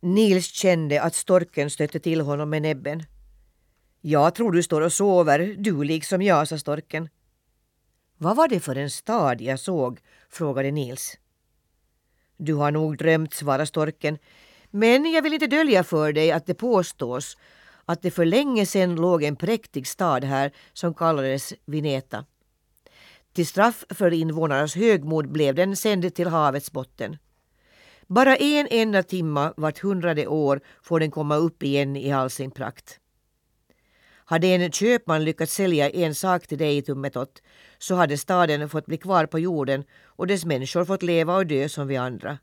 Nils kände att storken stötte till honom med näbben. Jag tror du står och sover, du liksom jag, sa storken. Vad var det för en stad jag såg? frågade Nils. Du har nog drömt, svarade storken. Men jag vill inte dölja för dig att det påstås att det för länge sedan låg en präktig stad här som kallades Vineta. Till straff för invånarnas högmod blev den sänd till havets botten. Bara en enda timma vart hundrade år får den komma upp igen i all sin prakt. Hade en köpman lyckats sälja en sak till dig i Tummetott så hade staden fått bli kvar på jorden och dess människor fått leva och dö som vi andra.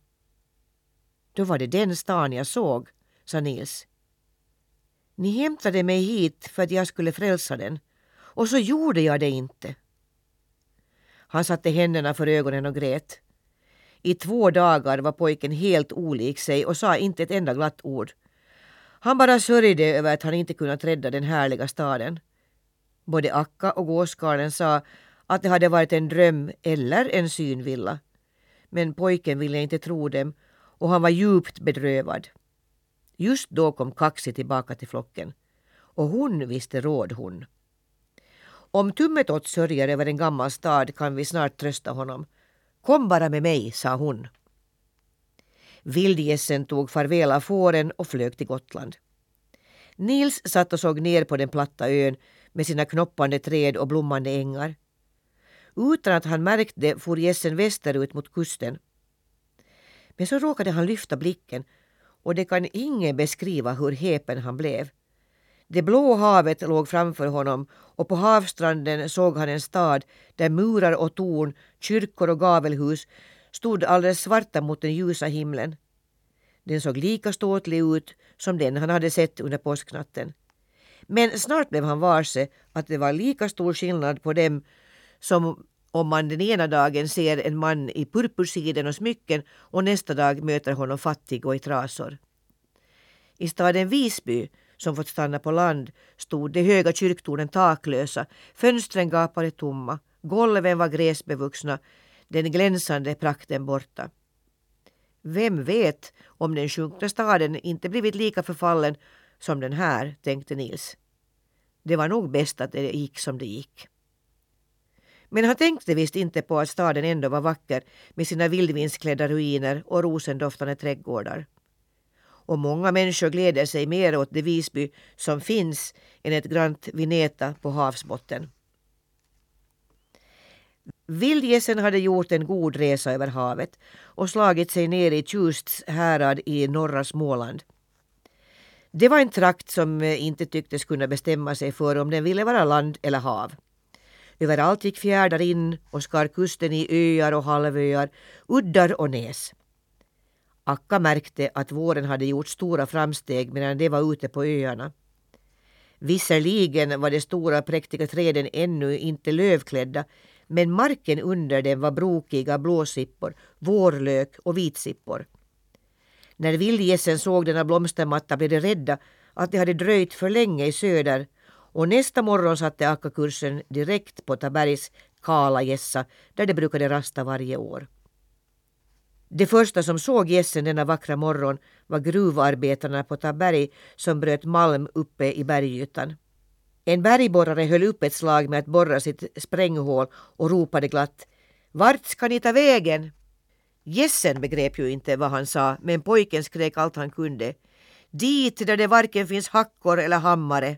Då var det den stan jag såg, sa Nils. Ni hämtade mig hit för att jag skulle frälsa den och så gjorde jag det inte. Han satte händerna för ögonen och grät. I två dagar var pojken helt olik sig och sa inte ett enda glatt ord. Han bara sörjde över att han inte kunnat rädda den härliga staden. Både Akka och gåskarlen sa att det hade varit en dröm eller en synvilla. Men pojken ville inte tro dem och han var djupt bedrövad. Just då kom Kaxi tillbaka till flocken. Och hon visste råd hon. Om Tummetott sörjer över en gammal stad kan vi snart trösta honom. Kom bara med mig, sa hon. Vildgässen tog farväl av fåren och flög till Gotland. Nils satt och såg ner på den platta ön med sina knoppande träd och blommande ängar. Utan att han märkte for gässen västerut mot kusten. Men så råkade han lyfta blicken och det kan ingen beskriva hur häpen han blev. Det blå havet låg framför honom och på havstranden såg han en stad där murar och torn, kyrkor och gavelhus stod alldeles svarta mot den ljusa himlen. Den såg lika ståtlig ut som den han hade sett under påsknatten. Men snart blev han varse att det var lika stor skillnad på dem som om man den ena dagen ser en man i purpursiden och smycken och nästa dag möter honom fattig och i trasor. I staden Visby, som fått stanna på land, stod de höga kyrktornen taklösa, fönstren gapade tomma, golven var gräsbevuxna, den glänsande prakten borta. Vem vet om den sjunkna staden inte blivit lika förfallen som den här, tänkte Nils. Det var nog bäst att det gick som det gick. Men han tänkte visst inte på att staden ändå var vacker med sina vildvinsklädda ruiner och rosendoftande trädgårdar. Och många människor gläder sig mer åt det Visby som finns än ett grant Vineta på havsbotten. Vildgässen hade gjort en god resa över havet och slagit sig ner i Tjusts härad i norra Småland. Det var en trakt som eh, inte tycktes kunna bestämma sig för om den ville vara land eller hav. Överallt gick fjärdar in och skar kusten i öar och halvöar, uddar och näs. Akka märkte att våren hade gjort stora framsteg medan de var ute på öarna. Visserligen var de stora präktiga träden ännu inte lövklädda men marken under dem var brokiga blåsippor, vårlök och vitsippor. När vildgässen såg denna blomstermatta blev de rädda att de hade dröjt för länge i söder och nästa morgon satte Akka kursen direkt på Tabergs kala gässa där de brukade rasta varje år. De första som såg gässen denna vackra morgon var gruvarbetarna på Taberg som bröt malm uppe i bergytan. En bergborrare höll upp ett slag med att borra sitt spränghål och ropade glatt ”Vart ska ni ta vägen?” Gässen begrep ju inte vad han sa men pojken skrek allt han kunde. Dit där det varken finns hackor eller hammare.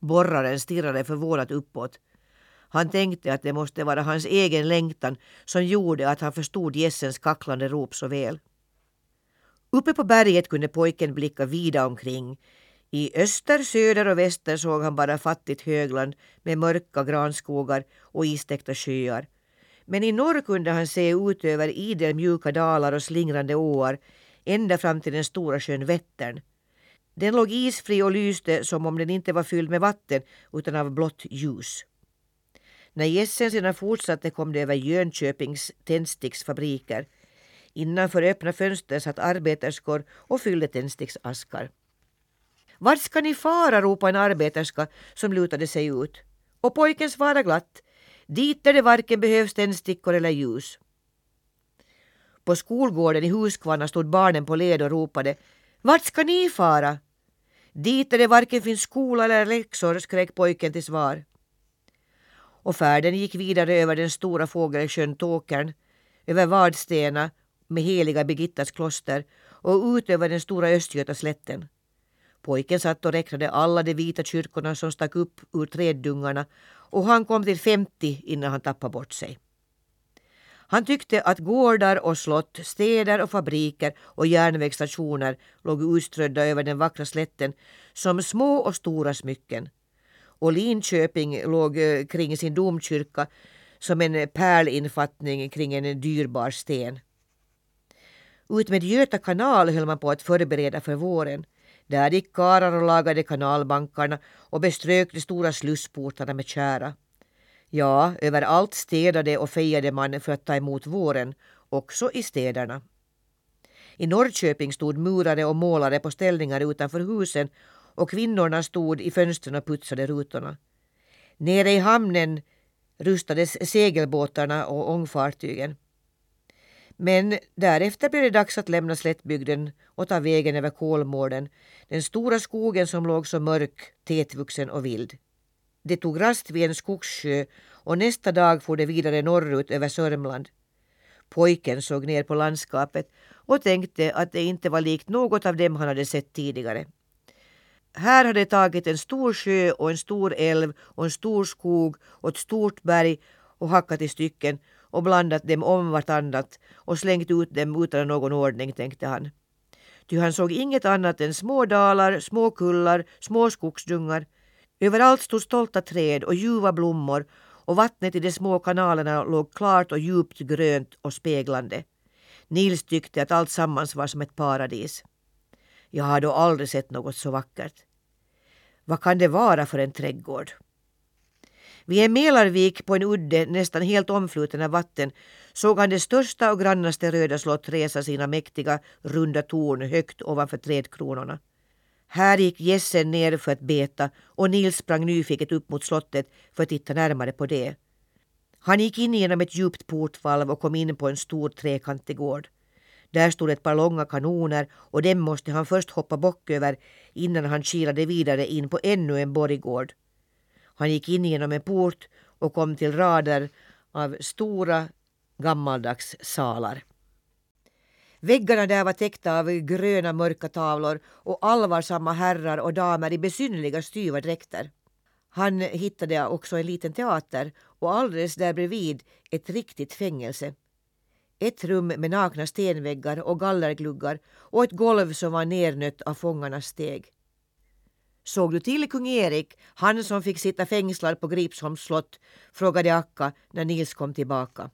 Borraren stirrade förvånat uppåt. Han tänkte att det måste vara hans egen längtan som gjorde att han förstod gässens kacklande rop så väl. Uppe på berget kunde pojken blicka vida omkring. I öster, söder och väster såg han bara fattigt högland med mörka granskogar och istäckta sjöar. Men i norr kunde han se ut över idel mjuka dalar och slingrande åar ända fram till den stora sjön Vättern. Den låg isfri och lyste som om den inte var fylld med vatten utan av blått ljus. När gässen sedan fortsatte kom de över Jönköpings tändsticksfabriker. Innanför öppna fönster satt arbeterskor och fyllde tändsticksaskar. Vart ska ni fara? ropade en arbeterska som lutade sig ut. Och pojken svarade glatt. Dit där det varken behövs tändstickor eller ljus. På skolgården i Huskvarna stod barnen på led och ropade Vart ska ni fara? Dit där det varken finns skola eller läxor, skrek pojken till svar. Och färden gick vidare över den stora fågelsjön Tåkern, över Vadstena med heliga Birgittas kloster och ut över den stora Östgötaslätten. Pojken satt och räknade alla de vita kyrkorna som stack upp ur träddungarna och han kom till 50 innan han tappade bort sig. Han tyckte att gårdar och slott, städer och fabriker och järnvägsstationer låg utströdda över den vackra slätten som små och stora smycken. Och Linköping låg eh, kring sin domkyrka som en pärlinfattning kring en dyrbar sten. Utmed Göta kanal höll man på att förbereda för våren. Där gick karlar och lagade kanalbankarna och beströk de stora slussportarna med kära. Ja, överallt städade och fejade man för att ta emot våren, också i städerna. I Norrköping stod murare och målare på ställningar utanför husen och kvinnorna stod i fönstren och putsade rutorna. Nere i hamnen rustades segelbåtarna och ångfartygen. Men därefter blev det dags att lämna slättbygden och ta vägen över Kolmården, den stora skogen som låg så mörk, tätvuxen och vild. Det tog rast vid en skogssjö och nästa dag for det vidare norrut över Sörmland. Pojken såg ner på landskapet och tänkte att det inte var likt något av dem han hade sett tidigare. Här har det tagit en stor sjö och en stor älv och en stor skog och ett stort berg och hackat i stycken och blandat dem om vartannat och slängt ut dem utan någon ordning, tänkte han. Ty han såg inget annat än små dalar, små kullar, små skogsdungar. Överallt stod stolta träd och ljuva blommor och vattnet i de små kanalerna låg klart och djupt grönt och speglande. Nils tyckte att allt sammans var som ett paradis. Jag har då aldrig sett något så vackert. Vad kan det vara för en trädgård? Vid en Mälarvik på en udde nästan helt omfluten av vatten såg han det största och grannaste röda slott resa sina mäktiga runda torn högt ovanför trädkronorna. Här gick gässen ner för att beta och Nils sprang nyfiket upp mot slottet för att titta närmare på det. Han gick in genom ett djupt portvalv och kom in på en stor trekantig gård. Där stod ett par långa kanoner och dem måste han först hoppa bock över innan han kilade vidare in på ännu en borggård. Han gick in genom en port och kom till rader av stora gammaldags salar. Väggarna där var täckta av gröna mörka tavlor och allvarsamma herrar och damer i besynnerliga styva dräkter. Han hittade också en liten teater och alldeles där bredvid ett riktigt fängelse. Ett rum med nakna stenväggar och gallergluggar och ett golv som var nernött av fångarnas steg. Såg du till kung Erik, han som fick sitta fängslad på Gripsholms slott? frågade Akka när Nils kom tillbaka.